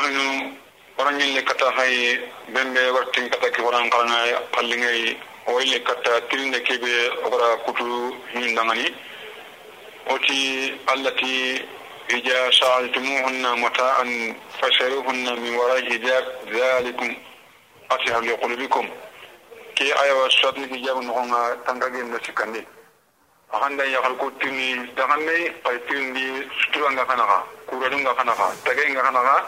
anu orangille kata hay bembe wartin kata ki waran kalanga kallingay oyle kata tilne kebe ora kutu hindangani oti allati إذا سألتموهن متاعا فسألوهن من وراء حجاب ذلكم أطهر لقلوبكم كي آية وسطن حجاب نغنى تنغاقين نسكني أخندا يخل كتني دغني قيتني ستران غنغا كورادون غنغا تغين غنغا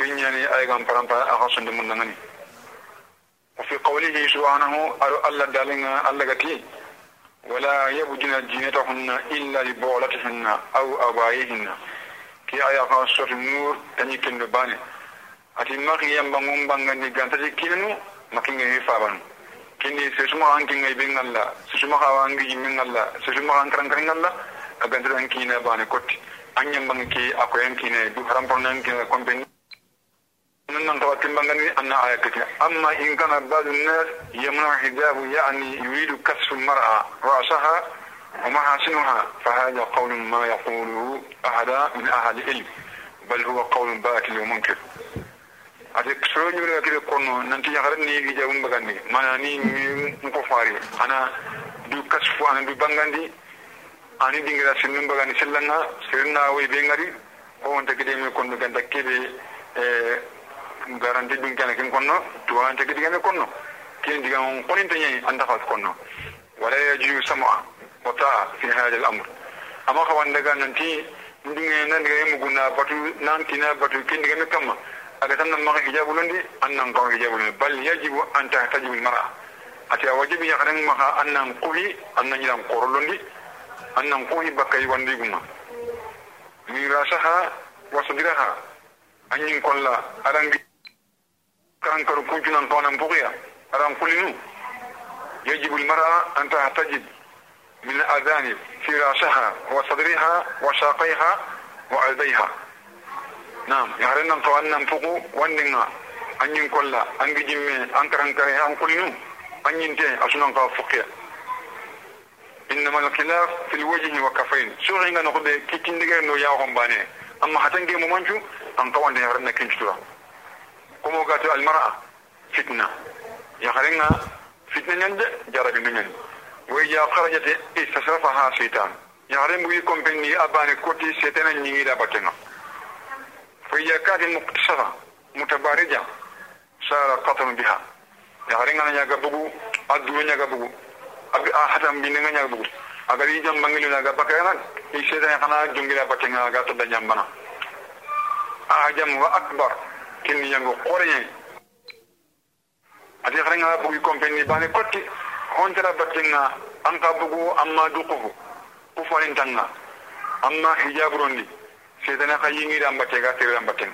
كينياني آية غنبران أخصن دمون نغني. وفي قوله سبحانه أرو الله دالنا الله غتي. ولا يبدين جينتهن إلا لبعولتهن أو أبائهن. كي آية خاصة النور تني كن باني. أتي ماكي يمبغون بانغني غانتي كينو ماكي نغي فابان. كيني سيسما أنكي نغي بين الله سيسما خاوانغي من الله سيسما أنكران كرين الله أغانتي أنكي نباني كوتي. أن يمبغي كي أكو ينكي نبو حرام برنانكي كومبيني. من نقاط المغني أن آياتك أما إن كان بعض الناس يمنع حجاب يعني يريد كسر المرأة رأسها ومحاسنها فهذا قول ما يقوله أحد من أهل العلم. بل هو قول باطل ومنكر. أتك سرون يقول لك كون ننتي يغرني حجاب مغني ما ناني مقفاري أنا دو كسف أنا دو بغني. أنا دينغرا سنن بغني. سلنا سرنا وي بغني. هو أنت كده يقول لك أنت كده garanti dun kana kin konno tuwante kidi kana konno kin diga on konin tanye anda fas konno wala yaju sam'a wa ta'a fi hada al-amr amma ka wanda ga nanti ndinge nan diga mu guna batu nan tina batu kin diga kama aga tan nan maka hijabu londi annan ka hijabu londi bal yajibu an tahtajibu al-mar'a ati wajibi ya kan maka annan kuhi annan yilan korolondi annan kuhi bakai wandi guma. Mirasaha wa sadiraha anyin kolla arangi يجب المرأة أن تحتجب من الأذان في رأسها وصدرها وساقيها وعلبيها. نعم. يهرنا كون نفوق وندنا أن ينقل أن جمع أن كرن كره أن كلنو أن ينتهي أسنا كفقيا إنما الخلاف في الوجه وكفين. سوغينا نقول كي دغير نو ياهم باني. أما حتنجي ممانشو أن كون يهرنا كنشتوا komo gato almar'a fitna ya kharinga fitna nyande jarabi nyen way ya kharajat istasrafaha shaytan ya kharin buyi kompenni abane koti shaytan nyingi da batenga fa ya kadi muktasara mutabarija sara qatan biha ya kharinga nya ga bugu adu nya ga bugu abi hatam bin nya ga bugu agari kinni yango qorenye ati xarenga bugi compagnie bane kotti hontara battenga an ka bugu amma duquhu ku falintanga amma hijaburondi setana ka yingira ambatte ga tere ambatten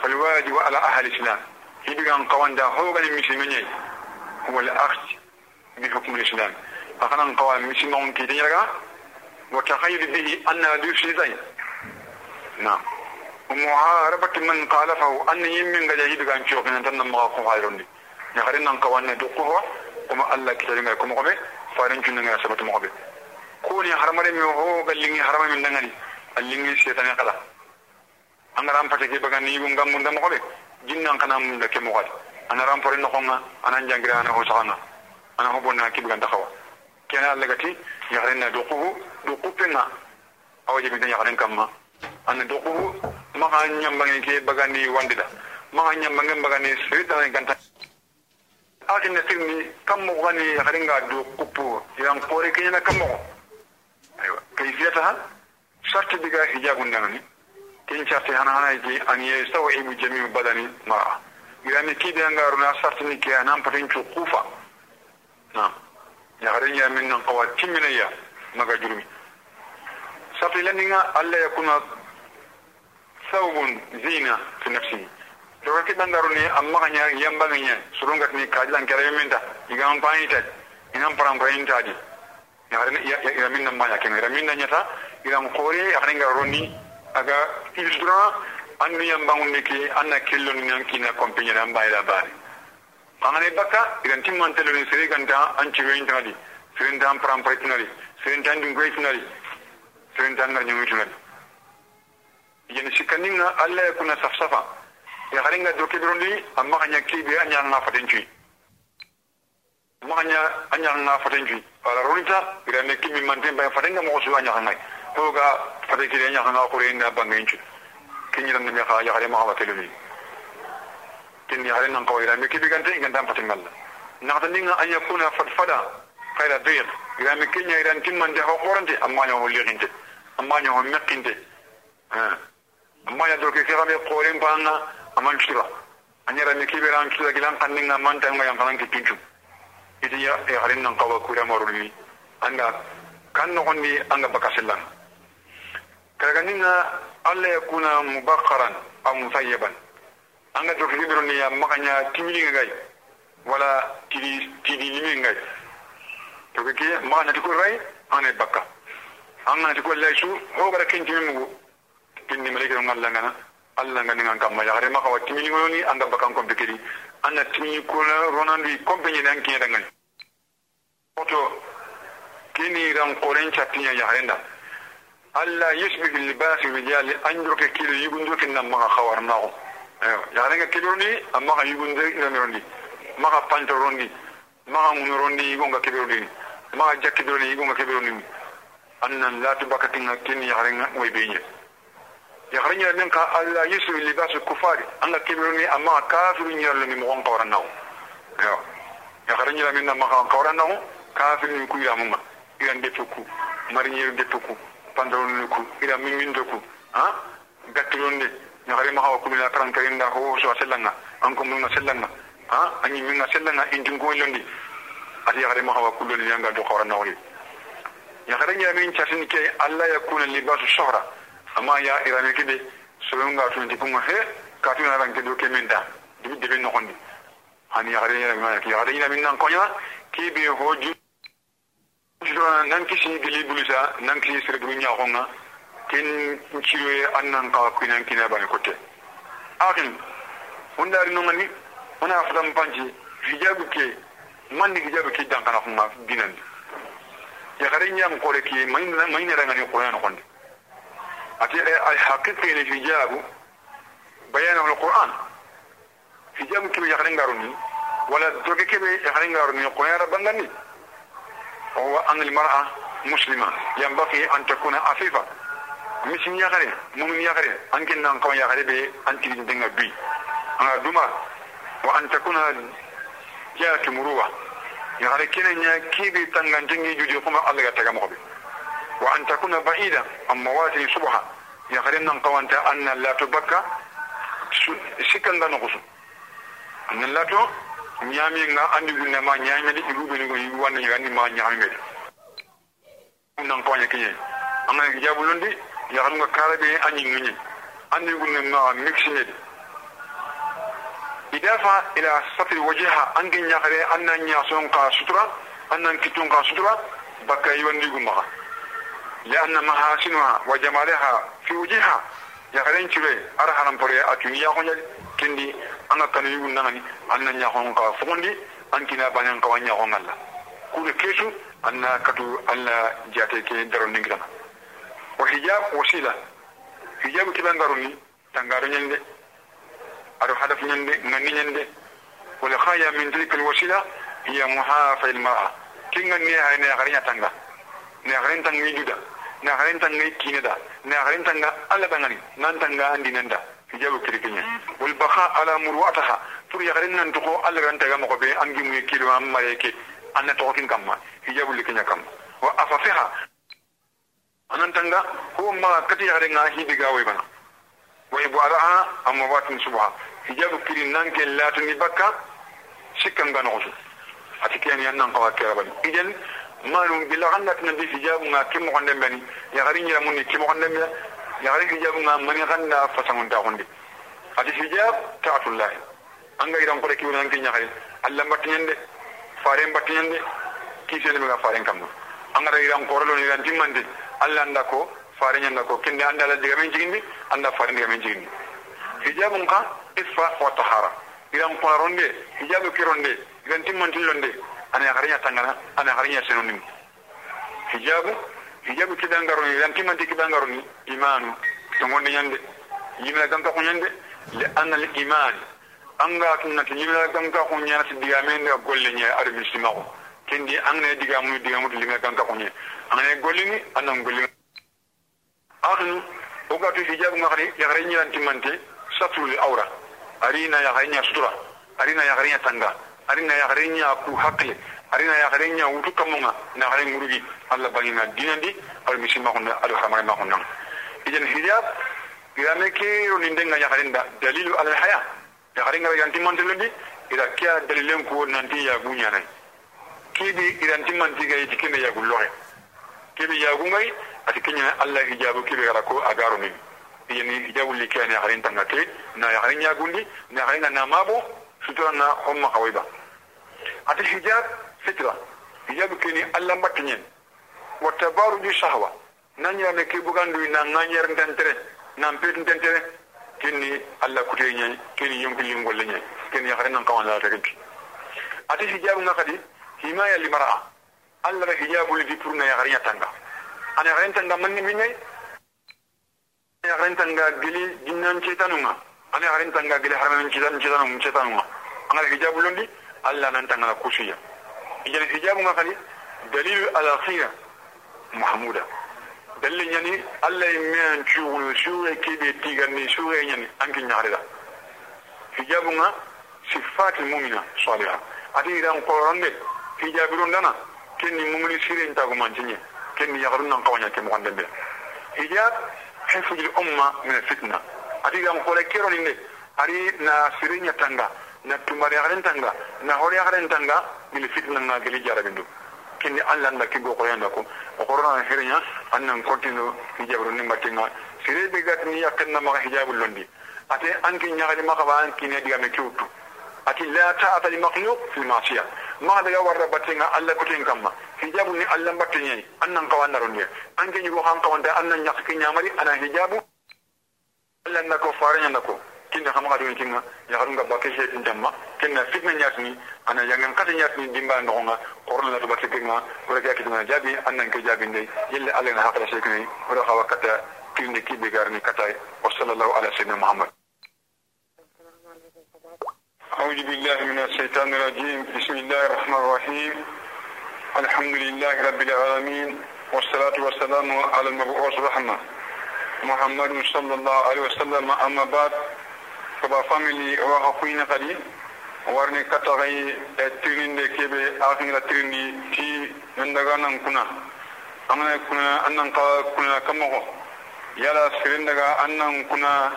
falwajibu ala ahli islam hibigan qawanda hogani misimenye huwa al-akhd bi hukm al-islam akanan qawa misimon ki tinyaga wa takhayyul bihi anna dushi zay na'am ومعاربة من خالفه أن قد يهيد كان شوف من تنم ما قوم هايرون دي نخرين نان كوانا دقوه وما الله كتير غير كم قبي فارن جن غير سبت مقبي كوني حرام رمي هو قال لي حرام من دعني اللي سيتاني قلا أنا رام فتكي بغان يبون غام من دم قبي جنان كنا من دك مقال أنا رام فرين نقونا أنا جانغرا أنا هو سانا أنا هو بنا كي بغان دخوا كنا الله كتي يخرين دقوه دقوه بنا أو جبنا يخرين كما أنا دقوه. Maka nyambange ke bagani wandida maka nyambange bagani sirita ne ganta akin na tirni kammo gani haringa do kupu yang pore kenya na kammo aywa kayfiyataha sharti diga hijabun nani kin sharti hana hana ji an yastawibu jami'u badani mar'a yani kidi ngaru na sharti ni ke nan patin kufa na ya harinya min nan qawati minaya maga jurumi sharti laninga alla yakuna ثوب زينة في نفسه لو كنت نقولني أما كان ينبغي سرونغ كني كاجلان كريم منتا يجان باينتا ينام برام باينتا دي يا من ما يكين يا من نيتا يا مقوري أخرين غروني أجا إلدرا أن ينبغي نكي أن كيلون نيانكينا كومبيني نام بايدا باري angane baka idan timman telo ni sere ganta an ci weyin tadi sere dan pram paitinari sere dan dun gwe tinari sere dan ngar nyu tinari yen sikaninga alla yakuna safsafa ya haringa doke birondi amma kanya kibe anya nga fatenci amma kanya anya nga fatenci ala ronita ira me kimi manten ba fatenga mo su anya nga ko ga fateki anya nga ko re nga bangenci kinyi dan me kha ya hare ma wa telumi kinni hare nan ko ira me kibe gante nganda fatengalla na taninga anya kuna fatfada khaira dir ira me kinya ira timman de ho qorante amma nya ho liqinte amma nya ho meqinte ha amma ya doke ke game qoren banga aman shura. Anyara me kibe ran shura gilan kanninga man tanga yang kanan kitinchu idi ya e harin nan kawa kura marulmi anga kan no gondi anga bakasillan kaganinga alla yakuna mubakharan aw musayyaban anga doke ke bironi ya makanya timini ngai wala tidi tidi limi ngai to ke makanya tikul rai ane bakka anga tikul laisu ho bara kin mu kinni malike ngalla ngana alla ngani ngan kamma ya maka watti mi ngoni anga bakan ko bekeri anna timi ko ronandi kompeni nan kinya dangan oto kini ran koren chatinya ya harenda alla yusbihu libasi rijali anjuro ke kilo yugundo kin nan maka khawar nawo ayo ya harenga kilo ni amma ka yugundo ina rondi maka panto rondi maka ngunu rondi yugonga kilo ni maka jakki rondi yugonga kilo ni annan la tubakatinga kini ya harenga moy benye yakharinya min ka alla yusu libasu kufari anga kibiruni amma kafiru nyarlo ni mo qawran naw yo yakharinya min ma ka qawran naw kafiru ni ku ya mumma iran defuku marinyer defuku pantalon ku ira min min doku ha gatulonde yakhari ma hawa kulina karan karinda ho so sellanga an ko mun sellanga ha anyi min sellanga intin ko londi ati yakhari ma hawa kuloni yanga do qawran naw yakharinya min chasin ke alla yakuna libasu shuhra amma ya irame kide soyon ga tun tikunga he ka tun na ranke do kemenda dibi dibi no kondi. Hani ya gare ya ma ki gare ina min nan konya ki be hoju nan kisi gili bulisa nan kishi sere bu nya honga kin ciwe annan ka kunan kina ba kote. Akin undari no ngani ona fadam panji hijabu ke man ni hijabu ke dan kana kuma dinan ya gare nyam ko ki mai ne rangani ko yana kondi أتي الحقيقة الحجاب بيانه القرآن. حجاب كيف يخرين قاروني ولا دوك كيف يخرين قاروني القرآن ربنا وهو أن المرأة مسلمة ينبغي أن تكون عفيفة. مسلم يخرين مؤمن يخرين أن كنا نقوم يخرين بي أن تلين دنگا بي. أنا دوما. وأن تكون جاءت مروة. يخرين كنا كيف تنغن تنجي جودي قوم الله يتغمق بي وأن تكون بعيدا عن مواسم الصبح يقرن قوانت أن لا تبكى. شكا لا نقص أن لا تبكى أن يقولنا ما نعمل يقولنا ما نعمل يقولنا ما نعمل. أن قوانت كي أما يجاب لندي يقولنا كاربين أن يقولنا أن يقولنا ما نقصنا إدافع إلى سطر وجهها أن يقولنا أن يقولنا أن يقولنا أن لأن محاسنها وجمالها في وجهها. يا خلين تري أرى حرام بري أتوني يا خنجل كندي أنا يقولون نغني أن يا خنجا فوندي أن كنا بنيان كوان يا خنجل كل كيسو أن كتو أن جاتي كي درون نغرنا وحجاب وسيلة حجاب كبان دروني. تنغارو نيندي. أدو هدف نيندي. نغني نيندي. والخايا من تلك الوسيلة هي محافظة المرأة. كي نغني هاي نغريا تنغا نغرين تنغي جودا. Na haren tanga kine da na haren tanga alla bangani nan tanga andi nan da hijabu kirkinya wal baqa ala murwataha tur ya haren nan to ko alla ran taga mo be am gi mu kilo am mareke anna to kin kamma hijabu likinya kam wa afafiha anan tanga ko ma kati ya haren hi diga way bana wa ibwalaha amma watin subha hijabu kirin nan ke latuni bakka sikkan gano ko atike yan nan kawa kera bani idan manum gilla xanna tinanti hijaabunga ke moxonden beni yaxari ñiramundi ke moxonden bea yaxari hijaabunga mani xanna fasanguntaxundi ati hijab taatullahi. Anga yiran kore kiwona anke ñaxari allah mbattiñen de faren mbattiñen de kiisene mega faren kamma angara yiran korolon yiran timmandi allah anda ko fareñanda ko. Kende anda ala digamen jigindi anda faren digamen jigindi hijabun ka isfa wa tahara. Yiran koraron de hijabu kiron de yiran timmantilon de ana yakarinya tangana ana yakarinya senonim hijabu hijabu kidangaroni yan timanti kidangaroni imanu to ngonde nyande yimla ganka ko nyande li anna al iman anga tunna yimla ganka ko nyana ti diga men da golle nya arbi simako kendi angne diga mu diga mu limla ganka ko nya angne golle ni anan golle akhnu o ga to hijab ngari ya gare nya timante satul awra arina ya gare nya sutura arina ya gare nya tanga arina ya gare nya ku hakle ari ya gare nya wutu kamunga na gare ngurugi alla bangina dinandi. Al misima ko na ado hamare ma nan idan hijab irame ke ro nindenga ya nda dalilu al haya. Ya gare ngara yanti mantelundi ida kia dalilen ko nanti ya gunya nai kibi idanti manti ga kene ya gullohe kibi ya gungai. Ati kenya alla hijabu kibi gara ko agaro ni yani hijabu li kene harin tangate na ya harin gundi. Na harin na mabo sutura na homma kawaiba ati hijab fitra hijabu kini allah mbatinyen wa tabaruju shahwa nanya me ke bugandu na nganyar ntantere na mpet ntantere kini allah kute nyai kini yonki lingolle nyai kini ya harin nan kawan la reki ati hijabu ngakadi himaya limara allah ra hijabu li purna ya harin tanga ana harin tanga manni minyai ya harin tanga gili jinnan cetanunga ana harin tanga gili haramin cetan cetanunga cetanunga ana hijabu londi allah nan tanga na kusiya idan hijabu ngakadi dalilu ala khira mahmuda dalilin yani allah yi miyan ciwo shure kebe tiganni shure yani an kin yarda hijabu nga sifatul mu'mina salihah ati idan koronde hijabirun dana kenni mumuni sirin ta ko mancinye kenni yagarun nan kawanya ke mo be hijab hifzul umma min fitna ati idan kole kero ninde ari na sirinya tanga na tumari yagaren tanga na hore yagaren tanga bil fitna na gili jarabindu kindi allah nda kigo ko yanda ko o korona herinya annan kontinu hijabru ni matinga sire be gat ni yakanna ma hijabul londi ate anki nyagali maka ba anki ne diga me kyutu ati la ta'ata li makhluq fi ma'siyah ma daga warra batinga allah ko tin kamma hijabu ni allah batinye annan kawanna ronde anki nyugo han kawanda annan nyakki nyamari ana hijabu allah nako faranya nako kinna xam nga don kinga ya xaru nga bakke he tin jamma kinna fitna nyatni ana yangan kata nyatni dimba ndo nga korna la bakke kinga wala ga kitina jabi annan ke jabi ndey yelle allah na hakala shekni wala xawa kata kinni ki be garni kata wa sallallahu ala sayyidina muhammad أعوذ بالله من الشيطان الرجيم بسم الله الرحمن الرحيم الحمد لله رب العالمين والصلاة والسلام على المبعوث رحمة محمد صلى الله عليه وسلم أما بعد kaba family wa hakuina kadi warni katagai tirinde kebe akhira tirindi ti nandaga nan kuna amana kuna annan ka kuna kamago yala sirin daga annan kuna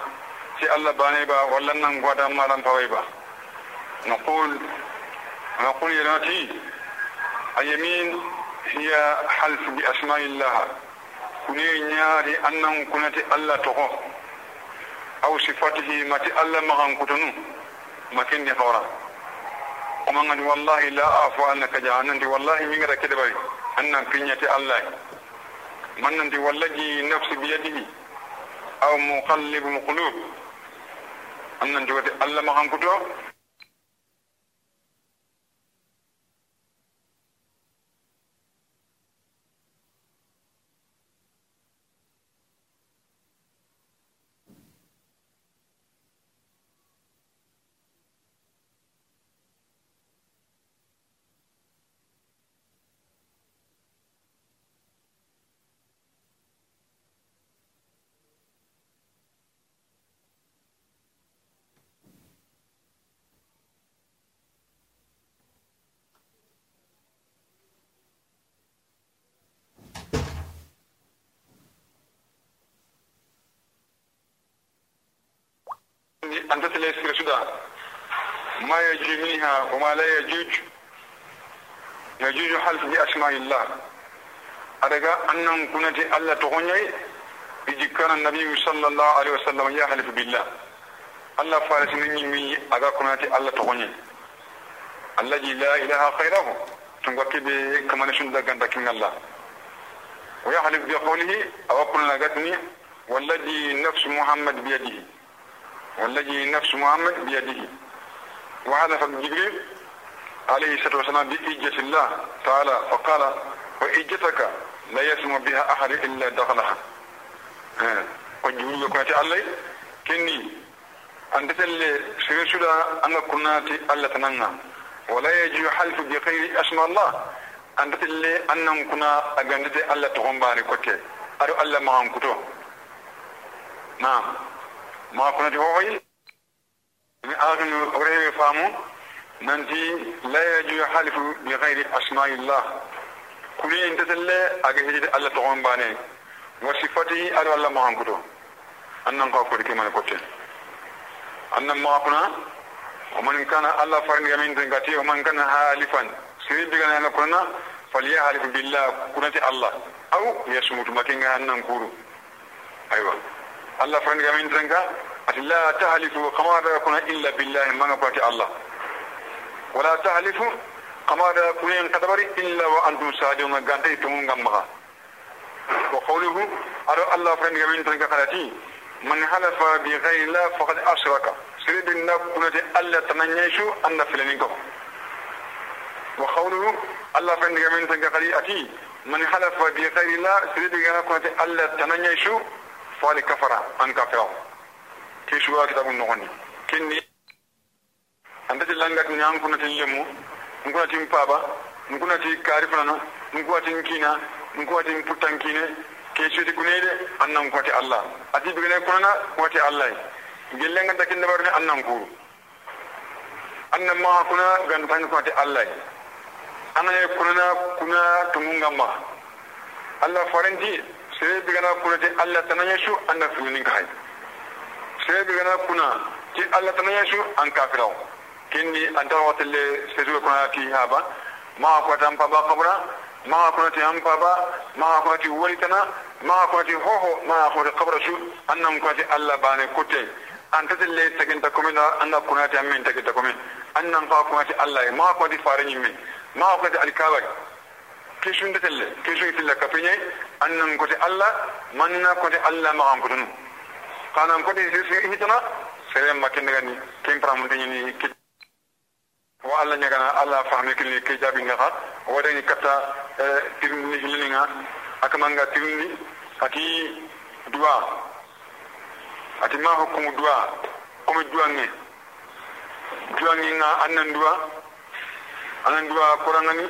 ti Allah bane ba wallan nan gwada maran fawai ba نقول نقول يناتي اليمين هي حلف بأسماء الله كني نياري أنهم كنت الله تقو أو صفاته ما الله مغان كتنو. ما كني خورا ومن والله لا أعفو أنك جهنم. والله من غير كده بي أن كنية الله من أنت والذي نفس بيده. أو مقلب قلوب أن أنت الله مغان أن تتلسكر سودا ما يجوج منها وما لا يجوج. يجوج حلف بأسماء الله. أدقى أنهم كنت ألا تغني. إذ كان النبي صلى الله عليه وسلم يحلف بالله. الله فارس مني مي أدقى كنت ألا تغني. الذي لا إله خيره. تنقى كما نشن دقان الله. ويحلف بقوله أو كل لغتني والذي نفس محمد بيده. والذي نفس محمد بيده. وهذا فضل جبريل عليه الصلاة والسلام بإجة الله تعالى فقال وإجتك لا يسمع بها أحد إلا دخلها. آه. وجبريل كنت علي؟ كني أنت تل سيرسل أنا كنت ألا تنمى ولا يجي حلف بخير أسم الله. أنت تل أنك كنا أجندت ألا تغنباني كوكي أرو ألا معهم كتو نعم. ما كنا تفوقي يعني من آخر قريب فامو من لا يجو يحالف بغير أسماء الله. كل إن تتلى أجهد الله تغن باني. وصفته أدو الله مهم كتو. أننا نقاف كوري كمان كتو أننا ما كنا. ومن كان الله فرن يمين تنكتي ومن كان حالفا سيد بغن أننا كنا. فليحالف بالله. كنا تي الله. أو يسموت مكينا أننا نقول أيوه. فرن يمين تنكا لا تحلفوا كما يكون إلا بالله ما نقول الله. ولا تحلفوا كما يكون كتبر إلا وأنتم صادقون غانتي تمون غمغا وقوله أرى الله فرن يمين تنكا قالتي من حلف بغير الله فقد أشرك. سيدنا كنت ألا تنيشو أن فلنكم وقوله الله فإن من تنقلي أتي من حلف بغير الله. سيدنا كنت ألا تنيشو فالي كفر أن كفر كيشوا كتاب النغني كني أنت تلانك نيان كنت اللمو نكون تيم بابا fali kafara an kafiraw ke suwa kitabu nogondi kenni antati langatin an kunatin lemu n kunatin paba n kunati kaari fanana n kuwatin kiina n kuwatin puttankiine ke suti kuneyde an nan kuwati allah. Ati bigene kunana kuwati allah. Gellenganta kindabarne an nan kuuru an nan maha kuna gantange kuwati allah. Anaye kunana kuna tungungamma allah faranti sai bi gana kuna ti allah ta nan yashu an na fini ka hai. Sai bi gana kuna ti allah ta nan yashu an kafiraw kinni an tara wata le sai zuwa kuna ki haba. Ma ko tan an ba kabura ma ko ti an pa ba ma ko ti wani tana ma ko ti hoho ma ko ti kabra su annan ko ti allah ba ne kutai an ta tille takin ta kuma an na kuna ta min takin ta kuma an nan fa kuma ti allah ma ko ti farin min ma ko ti alkawari kishun de telle kishun telle kapinye annan ko di allah manna ko di allah ma am kutunu kanan ko di sisi hitana sere makin ngani kin pram de ni wa allah nyagana allah fahmi kin ke jabi ngaha wadani kata tirni hilinga akamanga tirni ati dua ati ma hukumu duwa komi duwa nge duwa nge nga annan duwa annan duwa korangani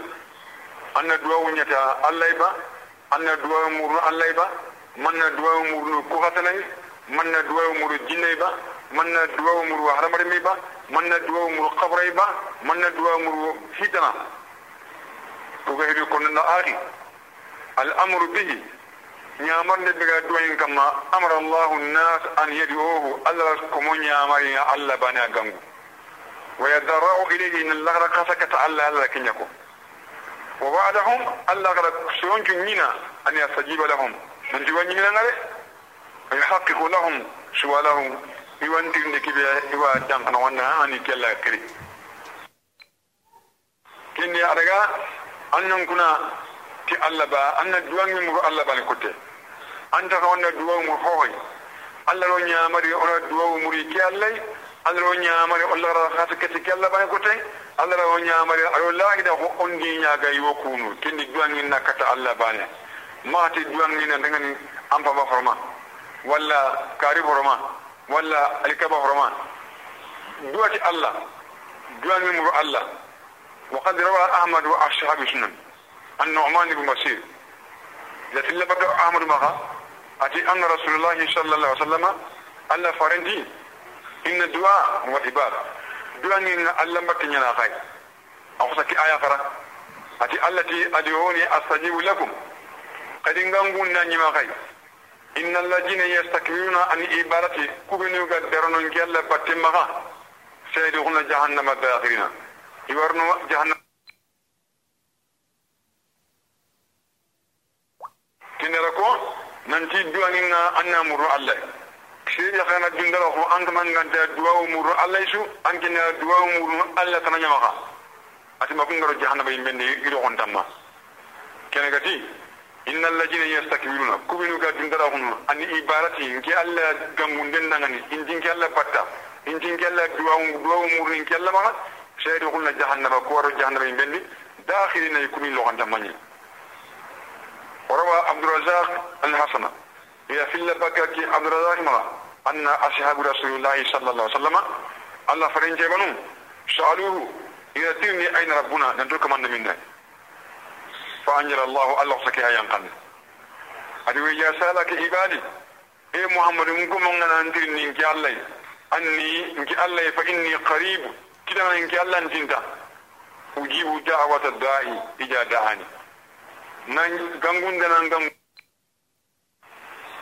anna duwa wunyata allah ba anna duwa murnu allah ba manna duwa murnu kuhatanai manna duwa muru jinnai ba manna duwa muru haramarmi ba manna duwa muru qabrai ba manna duwa muru hitana ko ga hibi kono na ari al amru bihi ñamarde ɓega duwayin kamma amara allahu nnas an yadi'uhu allah komo ñamari allah bane a gangu wa yadarra'u ilayhi na lagara kasakata allah allah kiña ko wa wa'adahum allah gara soyoncu ñina an yastajiba lahum nanti wa ñiminangare wa yuhaqiqu lahum suwalahum iwantirnde kiɓe iwa dankana wonna ani kella kiri kinni adaga annan kuna ti allah ba anna duwangi muru allah bane kotte anta ka wonna duwaw mu hohoy allah ro ñamari ona duwaw muri ke allay allah ro ñamari allah ra hata kete ke allah bane kotte allah ro ñamari aɗo laahida ko ondi ñaga yo kunu kendi duwangi nakkata allah bane maati duwangi na dangani ampama horma walla kaari horma walla alikaba horma duwati allah duwangi muru allah وقد روى أحمد وأصحاب سنن النعمان بن بشير لكن لبقى أحمد مغا أتي أن رسول الله صلى الله عليه وسلم ألا إن الدعاء هو عبادة. دعاء إن ألا مكنينا خير أو سكي آية فرا. أتي التي أدعوني أستجيب لكم. قد نغنغون نانيما خير. إن الذين يستكبرون عن عبادتي كبنوا قدرون كيالا باتمغا سيدخلون جهنم الداخرين يورنو جهنم. nanti duwangi nga anna muru allah siri khana dundara ko an man nganta duwa muru allah su an kina duwa muru allah tan nyama ka ati ma kun ngaro jahannama yimbe ne ido on tamma kene gati innal ladina yastakbiruna kubinu ga dundara ko an ibarati nki allah gangunden dangani injin ki allah patta injin ki allah duwa duwa muru nki allah ma seydi kulna jahannama ko waro jahannama yimbe ne dakhilina yakuni lo on tamma وروى عبد الرزاق الحسن yafilla baka ki abdurrahima anna ashabu rasulillahi sallallahu alaihi wasallam allah farin jebanu ya yatirni ayna rabbuna dan to kamanna minna fa anjala allah allah saki ayan kan adi ya salaka ibadi e muhammadu ngum ngana andir ni allah anni ngi allah fa inni qarib kida ngi allah ntinta ujibu da'wata da'i ija da'ani nan gangunda nan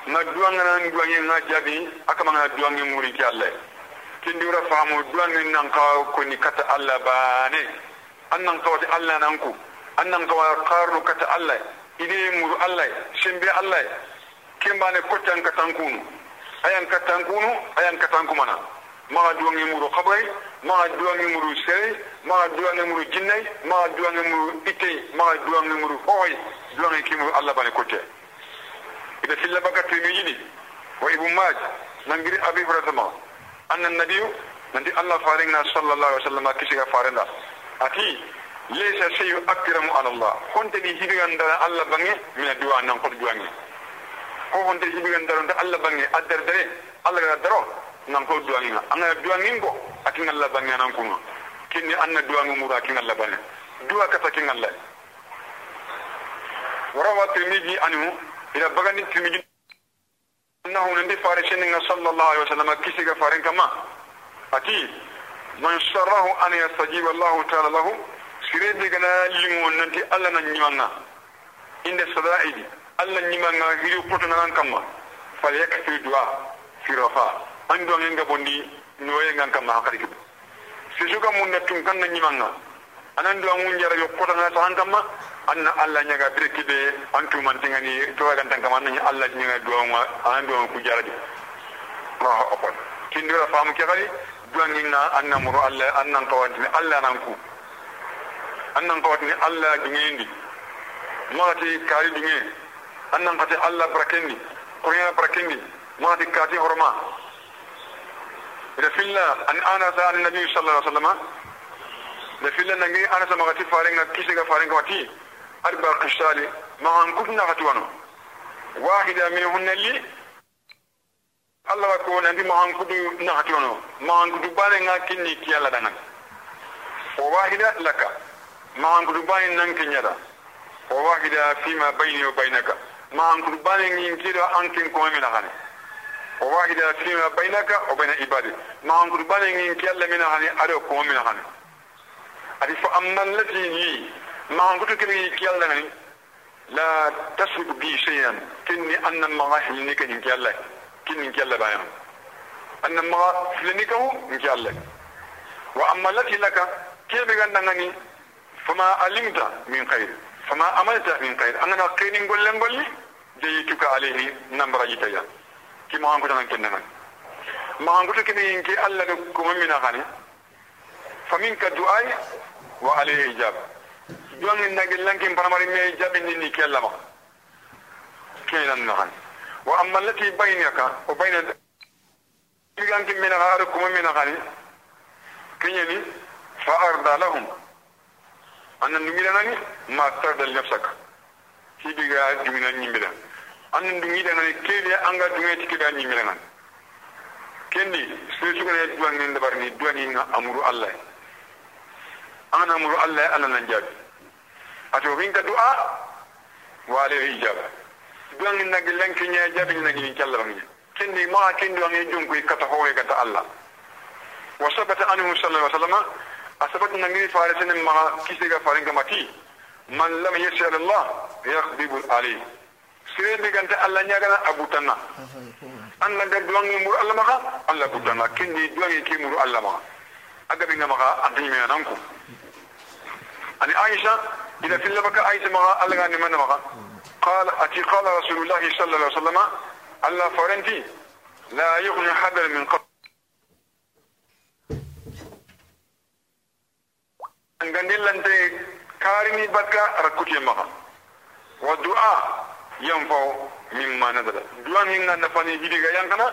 na duwanga nan duwange nga jabi akama nga duwange muri ki Allah kindi ura famu duwange nan ka ko ni kata Allah bane annan ka wati Allah nan ku annan ka qaru kata Allah ide muru Allah shimbe Allah kimbane kotan katankunu ayan katankunu ayan katanku mana maga duwange muru khabay maga duwange muru sey maga duwange muru jinnay maga duwange muru itay maga duwange muru hoy duwange kimu Allah bane kote إذا في لبقى ترميجي وابن ماج ننجري أبي هريرة أن النبي نندي الله فارنا صلى الله عليه وسلم كشيء فارنا أتي ليس شيء أكرم على الله كنت دي هيبي عندنا الله بني من الدعاء نقول دعاء gan daron da Allah bangi addar dare Allah ga daro nan ko duwangi na an duwa ngimbo akin Allah bangi nan kuma kinni anna duwa ngumura akin Allah bangi duwa ka takin Allah warawa tirmidhi anhu ila bagandi timiji annahu nandi farishin sallallahu alaihi wasallam kisiga farin kama ati man sharrahu an yastajiba Allah ta'ala lahu sire de gana lingo nanti Allah nan nyimanga inda sadaidi Allah nyimanga hiru poto nan kama fal yakfi du'a fi rafa an do ngen gabondi noye ngan kama hakari kibu sisuga mun natun kan nan nyimanga anan do mun jara yo poto nan tan kama anna alla nyaga birkibe antu man tingani to ga tan kaman ni alla nyaga duwa an do ku jarabi Allahu akbar. Kindira famu ke kali duwangi na anna muru alla annan kawantini alla nan ku. Annan kawantini alla dungendi magati kari dunge. Annan kati alla brakendi kuriya brakendi magati kati horma. Filla an ana sa an nabi sallallahu alaihi wasallam. Da nangi ana sa magati farenga kisiga farenga wati أربع قشال ما أنكتنا غتوانا واحدة منهن اللي الله يكون عندي ما أنكتو نغتوانا ما أنكتو بالنا كني كيالا دانا وواحدة لك. ما أنكتو بالنا نكنيرا وواحدة فيما بيني وبينك. ما أنكتو بالنا نكيرا أنكن كومي نغاني وواحدة فيما بينك وبين عبادي ما أنكتو بالنا نكيالا من نغاني أدو كومي نغاني أدي فأما التي لي ما كني كيالا نني لا تسبق بي شيئا. كني أن ما هلني كني كيالا كني كيالا بايان أن ما هلني كهو كيالا وأما التي لك كيف بغنغني فما علمت من خير. فما عملت من خير. أنا كيني نقول لنقول جيتك عليه نمبر جيتيا. كما أنكت نكنا ما أنكت كني إنك الله كم من أغاني. فمنك دعاء وعليه إجابة. Jongi nagi lankin paramari me jabindi ni kellama kenan nahan wa amma allati bainaka wa baina lankin min har kuma min hani kinyani fa arda lahum. Anna numira nani ma tardal nafsaka hibiga dumina nyimira anna dumida nani kede anga dumina tikida nyimira nani kendi sai suka ne duwan ne dabar ni duwan ni amuru Allah. An amuru Allah Allah nan jabi ato winka du'a wa alayhi ijaba duwan nag lenki nya jabi nag ni kallam ni kindi ma kindi wa ngi jung ko kata hoye kata Allah wa sabata anhu sallallahu alaihi wasallam asabat nagi farisin ma kisiga farin kamati man lam yasal Allah yakhdibu alayhi sire digante Allah nyagana abutanna an la dag duwan mur Allah maka Allah butanna kindi duwan ki mur Allah maka aga binga maka ani Aisha إذا في لبك أي سماء الله غني من مغا قال أتي قال رسول الله صلى الله عليه وسلم الله فرنتي لا يغني حبل من قبل ngandi lante karini baka rakuti maka wa du'a yanfa mimma nadala du'a ni ngana fani hidiga yankana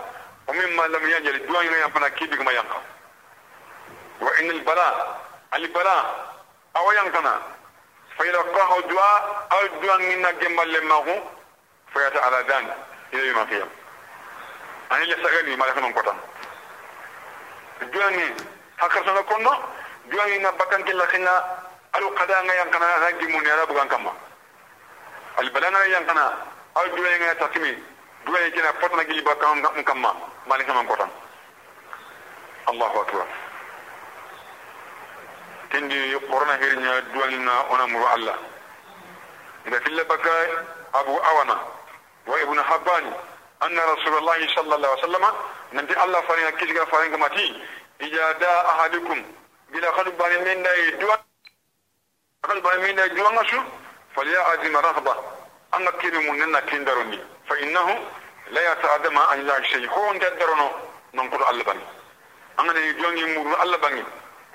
wa mimma lam yajal du'a ni yankana kibi kuma yanka wa inal bala al bala awayankana فيلقاه الدعاء أو الدعاء من جمال لما هو فيتعالى ذان إلى يوم القيامة ani le sagani ma sama kotan duwangi hakar sana kondo duwangi na bakan killa khina alu qada nga yang kana haji mun ya bugan kama al balana yang kana al duwangi nga takmi duwangi kina potna gili bakan ngam tendi corona hirinya duwangi nga ona muru allah ida filla bakai abu awana wa ibnu habbani anna rasulullahi sallallahu alaihi wasallam nanti allah faringa kisga faringa mati ija da ahadukum bila khadu bani min dai duwa khadu bani min dai ngasu falya azim raghba anga kiri mun nanna kindaroni fa innahu la yata'adama an la shay ho on darono non ko allah bani anga ne jongi muru allah bani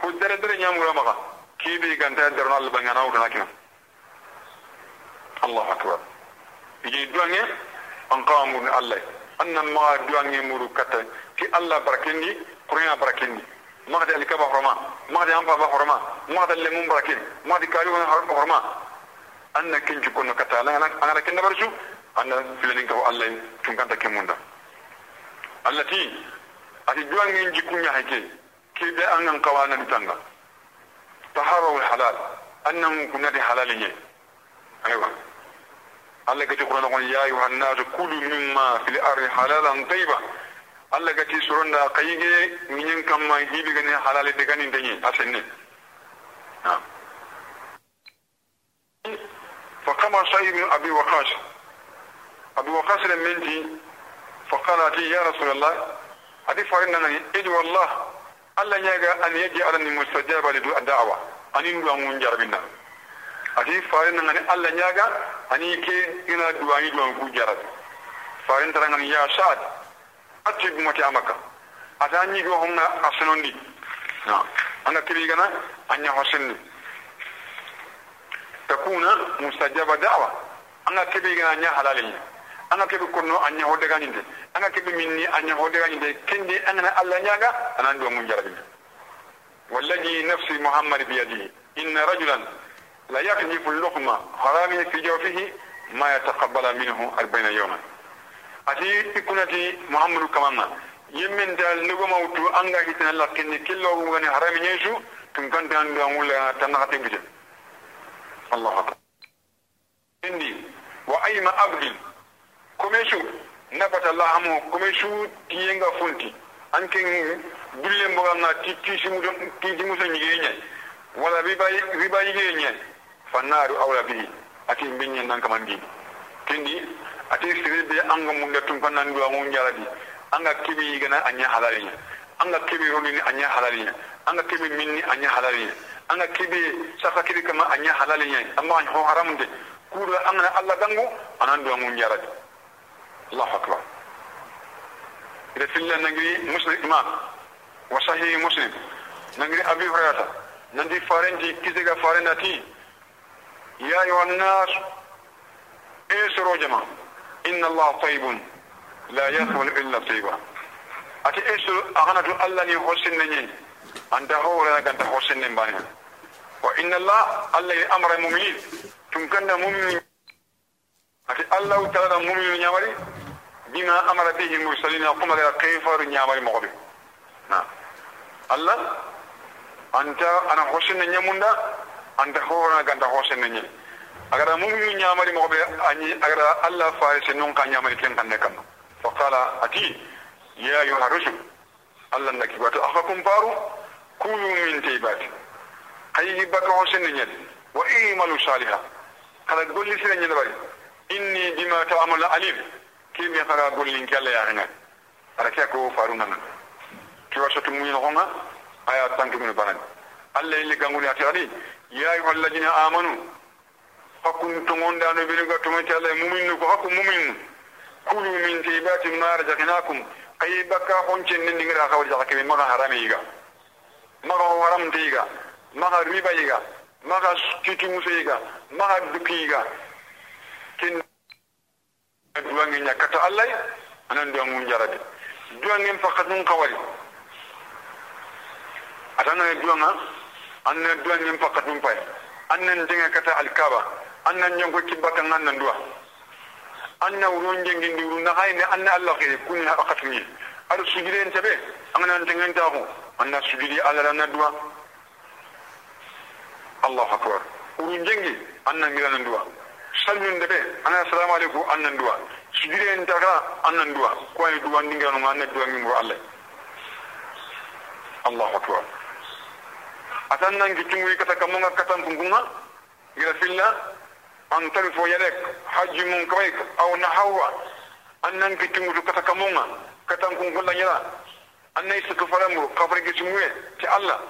ko dare dare nyamura maka kibi ganta darono allah bani ana wutana kina. الله أكبر يجي دواني أنقام من الله أن ما دواني مرو كتا في الله بركني قرآن بركني ما هذا اللي كبا حرما ما هذا أنفا حرما ما هذا اللي مم بركين ما هذا كاريو حرما أن كنج كنا كتا أنا أنا أنا كنا برشو أن فلانين كهو الله كم كنت كموندا التي أتي دواني ينجي كنيا هيك كيدا أن قوانا نتانغا طهارة الحلال أنهم كنا دي حلالية أيوة gati Qur'an ko ya ayuha an-nas kulu mimma fil ardi halalan tayyiba Allah gati suronda kayige minyen kamma hibi gani halale de gani denye asenne فقام صهيب بن ابي وقاص ابي وقاص المنتي فقال يا رسول الله ادي فرنا ادي والله الله يجا ان يجعلني مستجابا للدعوه ان ندعو من جربنا ati farin nan Allah nyaga ani ke ina duwani duwan ku jarat farin tarangan ya sad ati mati amaka ata ni go honna asnondi na anga kiri gana anya hosenni takuna mustajaba da'wa anga kiri gana anya halalin anga kebe konno anya hodde ganinde anga kebe minni anya hodde ganinde kindi angana Allah nyaga anan do mun jarabi. Wallahi nafsi muhammad biyadihi inna rajulan لا يقذف اللقمة حرام في جوفه ما يتقبل منه أربعين يوما أتي تكونتي محمد كمان يمن دال نغو موتو أنغا هتنا لكن كل وغني حرام ينشو تنكن تان دوامول تنغتين بجل الله أكبر إني وأيما أبدل komeshu nafata lahamu komeshu tiyenga funti. Anken bulle mboga na ti ti simu ti simu so nyigenye wala riba riba yigenye fannaru awla bi ati mbinye nan kamandi kendi ati sirebe anga munda tumpanan duwa mun jarabi anga kibi gana anya halalinya anga kibi ronini anya halalinya anga kibi minni anya halalinya anga kibi saka kibi kama anya halalinya amma an ho haramde kudo anga Allah dangu a nan duwa mun jarabi Allahu akbar ida filla nangri muslim imam wa sahih muslim nangri abi hurairah nandi farendi kizega farendati يا أيها الناس اسروا جماعة. إن الله طيب. لا يقبل إلا طيبا. أتي اسروا أغنى الله يحسن ني أنت هو لك أنت حسن نبانيا وإن الله الله أمر المؤمنين. تمكن مؤمن أتي الله تعالى مؤمن نيامري بما أمر به المرسلين يقوم على كيف نيامري مغبي نعم الله أنت أنا حسن نياموندا anta hona ganta hosen ne agara mu'minu nyamari mo be ani agara allah farise non ka nyamari ken kan kam fa qala ati ya ayuha rusul allah naki wato akhakum faru kulu min taybati ayi baka hosen ne wa imalu salihah kala golli sire nyel bari inni bima ta'malu alim kimi kala golli kala ya hanga ara ke ko faru nan ki waso tumu ni honga aya tanki min banan allah illi ganguni ati ali يا أيها الذين آمنوا. حكم تمون دانو بلغة تمون الله. مؤمن حكم مؤمن. كلوا من طيبات ما رزقناكم. أي بكا خونشن نندغرا خبر جاك من مغا حرام يغا مغا حرام تيغا مغا ربا يغا مغا كيتو موسى يغا مغا دكي يغا kin duwange ñakkato allah a nan duwangum jarade duwangen fakka ɗum kawari. Atanane duwanga annane duwangen fakka ɗum pay. Annan denge kata alkaba annan jonko kibbakan annan duwa anna wuron jengindi wuru na hayne anna allah kede kuni hakatumi aɗa sujudi en taɓe anganan dengentaku anna sujudi allah anna duwa allahu akbar. Wuru jengi annan girana duwa salmin debe ana assalamu alaikum annan duwa sujudi en taga annan duwa ko ay duwa ndingano anna duwa ngi allah allah akbar atan nan gitungu kata kamunga katan kungunga gira filla an tan fo yalek hajji mun kawai aw nahawa an nan gitungu kata kamunga katan kungulla yala an nay suka faramu kafar gitungu ti allah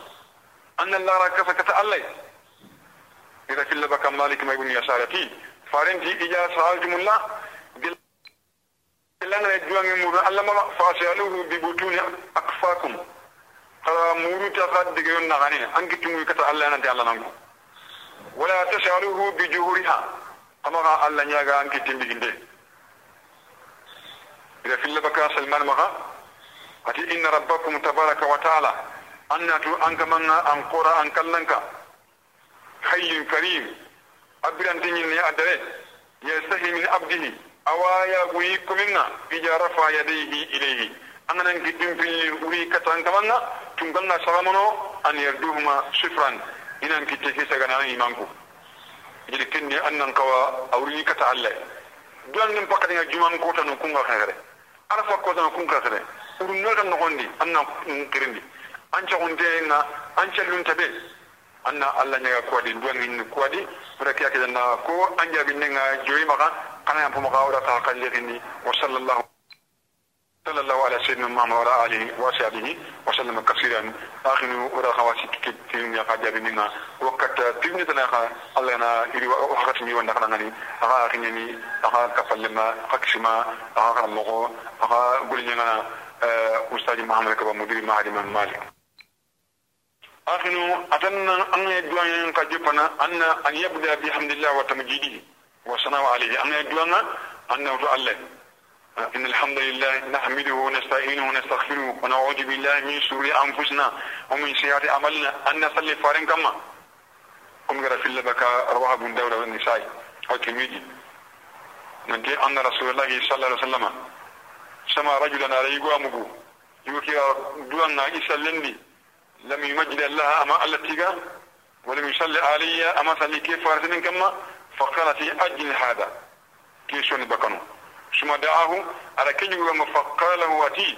an nan lara kasa kata allah gira filla baka malik may bun yasarati farenti ija sa'ajumulla dilanga juwangi muru allah ma fasialuhu bi butuni akfakum kala muru ta ka diga yon na gane an gitu mu kata Allah nan ta Allah nan wala tasharuhu bi juhuriha kama ga Allah nya ga an kitin diginde ila fil baka salman maka ati inna rabbakum tabaraka wa ta'ala annatu an kamanna an qura an kallanka hayyun karim abiran tinyin ne adare yastahi min abdihi awaya guyi kuminga ija rafa yadayhi ilayhi anganan gidim filli uri katan kamanna tunganga sagamono an yarduhuma sifran inan kitte ke sagana imanku jeli kenne annan kawa awri kata allah duan nim pakati nga juman ko tanu kunga khare arfa ko tanu kunga khare urun no tan nogondi anna kirindi ancha hunde nga ancha lunta be anna allah nyaga ko di duan ni ko di pura kiya ke na ko anja binne nga joyi maka kana yam puma ka ora ta kalli wa sallallahu صلى الله على سيدنا محمد وعلى اله وصحبه وسلم كثيرا اخر ورا خواسي كتير يا قاد بيننا وقت تبني تنا الله أنا يري وقت مي وانا كنا ني اخا اخني اخا كفل لما قكشما اخا مغو اخا قول لنا أستاذ محمد كبا مدير معهد مالك أخنو اتنا أن يدوان كجبنا ان أن يبدأ بحمد الله وتمجيده وصنع عليه. أن يدوان انه الله إن الحمد لله نحمده ونستعينه ونستغفره ونعوذ بالله من شرور أنفسنا ومن سيئات أعمالنا. أن نصلي فارن كما. كم غير في اللبك رواه ابن داود والنساء والترمذي ننتي أن رسول الله صلى الله عليه وسلم سمع رجلا عليه قامه يوكي دوانا يسلني لم يمجد الله أما التي ولم يصلي علي أما صلي كيف فارسن كما فقال في أجل هذا. كيف بكنو ثم دعاه على كنيو فقال واتي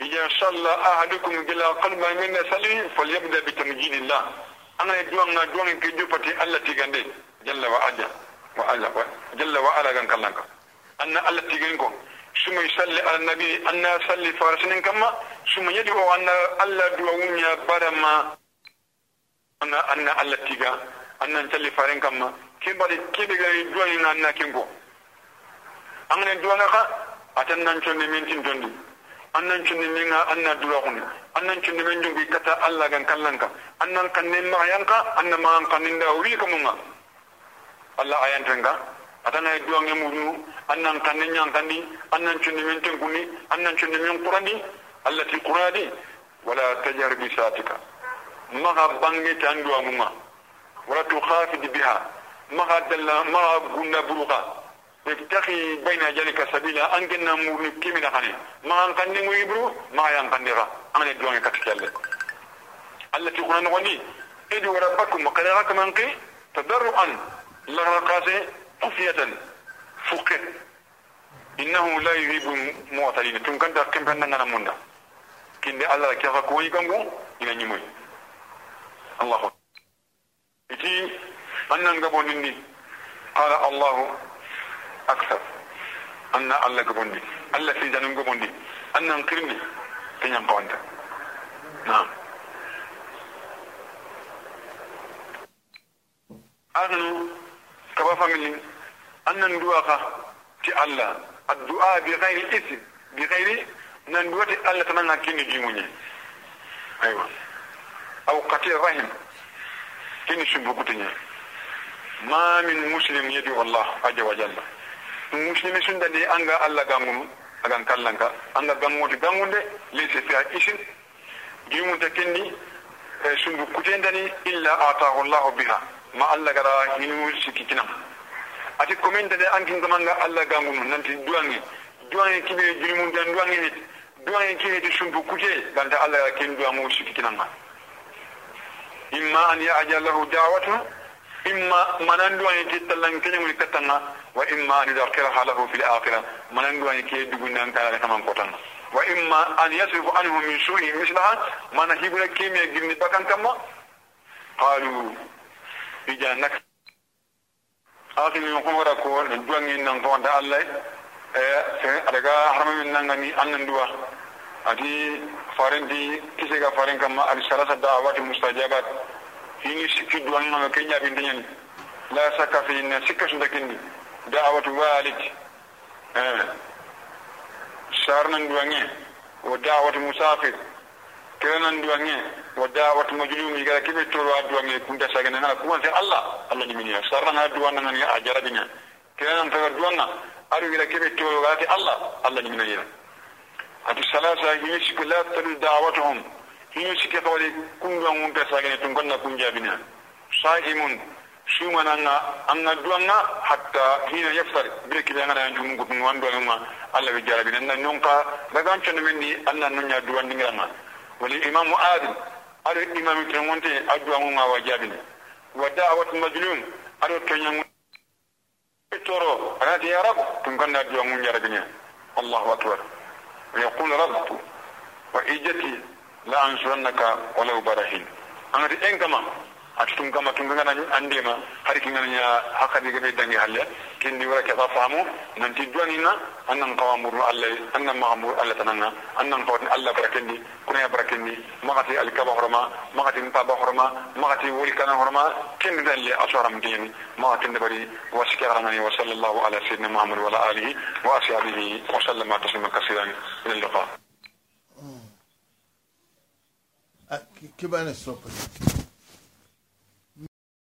إذا صلى أحدكم إلى قلب من سلي فليبدأ بتمجيد الله. أنا يدوان ندوان كجو فتي الله تيغاندي جل وعلا وعلا جل وعلا كان كلانك أن الله تيغانكم sumu yusalli ala nabi anna salli farasinin kama sumu wa anna alla duwawunya barama anna anna alla tiga anna salli farin kama kibali kibigari duwa na anna kinko duwa na ka atan nan chonde mintin tondi annan chonde minga anna duwa kuni. Annan chonde min jungi kata alla gan kallanka annan kanne ma yanka anna ma kanne da wi kamunga alla ayantenga atana e duwange murnu annan kanne nyang kandi annan chonni min tin kuni annan chonni min qurani allati quradi wala tajar bi satika maga bange tan duwa munga wala tukhafid biha maga dalla maga gunda buruka ابتغي بين ذلك سبيلا ان كنا مكمنا خاني ما ان كان يبرو ما ين كان ديرا أنا دوان كتكل التي قلنا نغني ادعوا ربكم وقراءك من كي تضرعا لغرقاسي أفية فقه. إنه لا يريب المعتلين ثم كانت أقيم بأننا نمونا كن على كيف أقوي كنغو؟ إلى نموي الله. إتي أننا نقبون مني قال الله أكثر. أن الله قبون دي الله في جانب قبون دي أن نقرم دي في نعم. أغنو kaba family annan duwa ka ti allah addu'a bi ghairi ism bi ghairi nan duwati allah tanan hakini jimunye aywa aw qati rahim kini sumbu kutunya ma min muslim yadi wallah azza wa jalla muslimi sun da ne an ga Allah gangunu a gan kallanka an ga gangu da gangunde lese fiya isin jimun ta kenni sun bu kuten da ni illa atahu Allah biha ma Allah gara hinu siki kinam ati komen de ankin gamanga alla gangunu nanti duwangi duwangi kibe julimun dan duwangi hit duwangi kibe ti sumpu kuje ganta alla ken duwangu siki kinanga imma an ya'jal lahu da'watu imma manan duwangi ti tallan kenyum katanga wa imma an yadhkiraha lahu fil akhirah manan duwangi ke dugunan kala kaman kotanga wa imma an yasrifu anhu min su'i mislaha mana hibra keme girni bakan kamma qalu ijanak akhi min ko wara ko ne duwangi nan ko da Allah e daga harama min nan ngani annan duwa ati farendi kise ga faren kamma al salasa da'awati mustajabat. Hini sikki duwangi no kenya bin tanyan la saka fi inna sikka sun dakindi da'awatu walid eh sarnan duwangi wa da'awatu musafir. Kenan duwangi wa da'awatu majlumi ga kibe toro duwangi kunta sagana na kuma sai Allah Allah ni miniya sarna duwanna ngani a jarabinya kenan ta duwanna aru ila kibe toro ga Allah Allah ni miniya ati salasa hini shi la tadu da'awatuhum hini shi ke kawai kun duwan mun ta sagana tun gonna kun jabina sa'imun su mana nga an ga duwanga hatta hina yaftar bire kibe ngana yanju mun ada imam ten wonte adduwa mum ma wa jaabine wa dawatu majnun ada toña toro anati ya rab tum ganna adduwa mum jaragine allahu akbar. Wa yaqul rabtu wa ijati la ansurannaka walaw barahin. Anati en kama atitum kama tungana andema hari kingana ya hakadi gabe dangi halle kindi wara ke fahamu nanti duanina annan qawamuru allah annan ma'mur allah tananga annan qawni allah barakendi kuna ya barakendi magati alkaba horma magati ntaba horma magati woli kana horma kendi dalle asharam dini magati ndabari wa shikaranani wa sallallahu ala sayyidina muhammad wa ala alihi wa ashabihi wa sallama taslima kaseeran ila اللقاء كيف أنا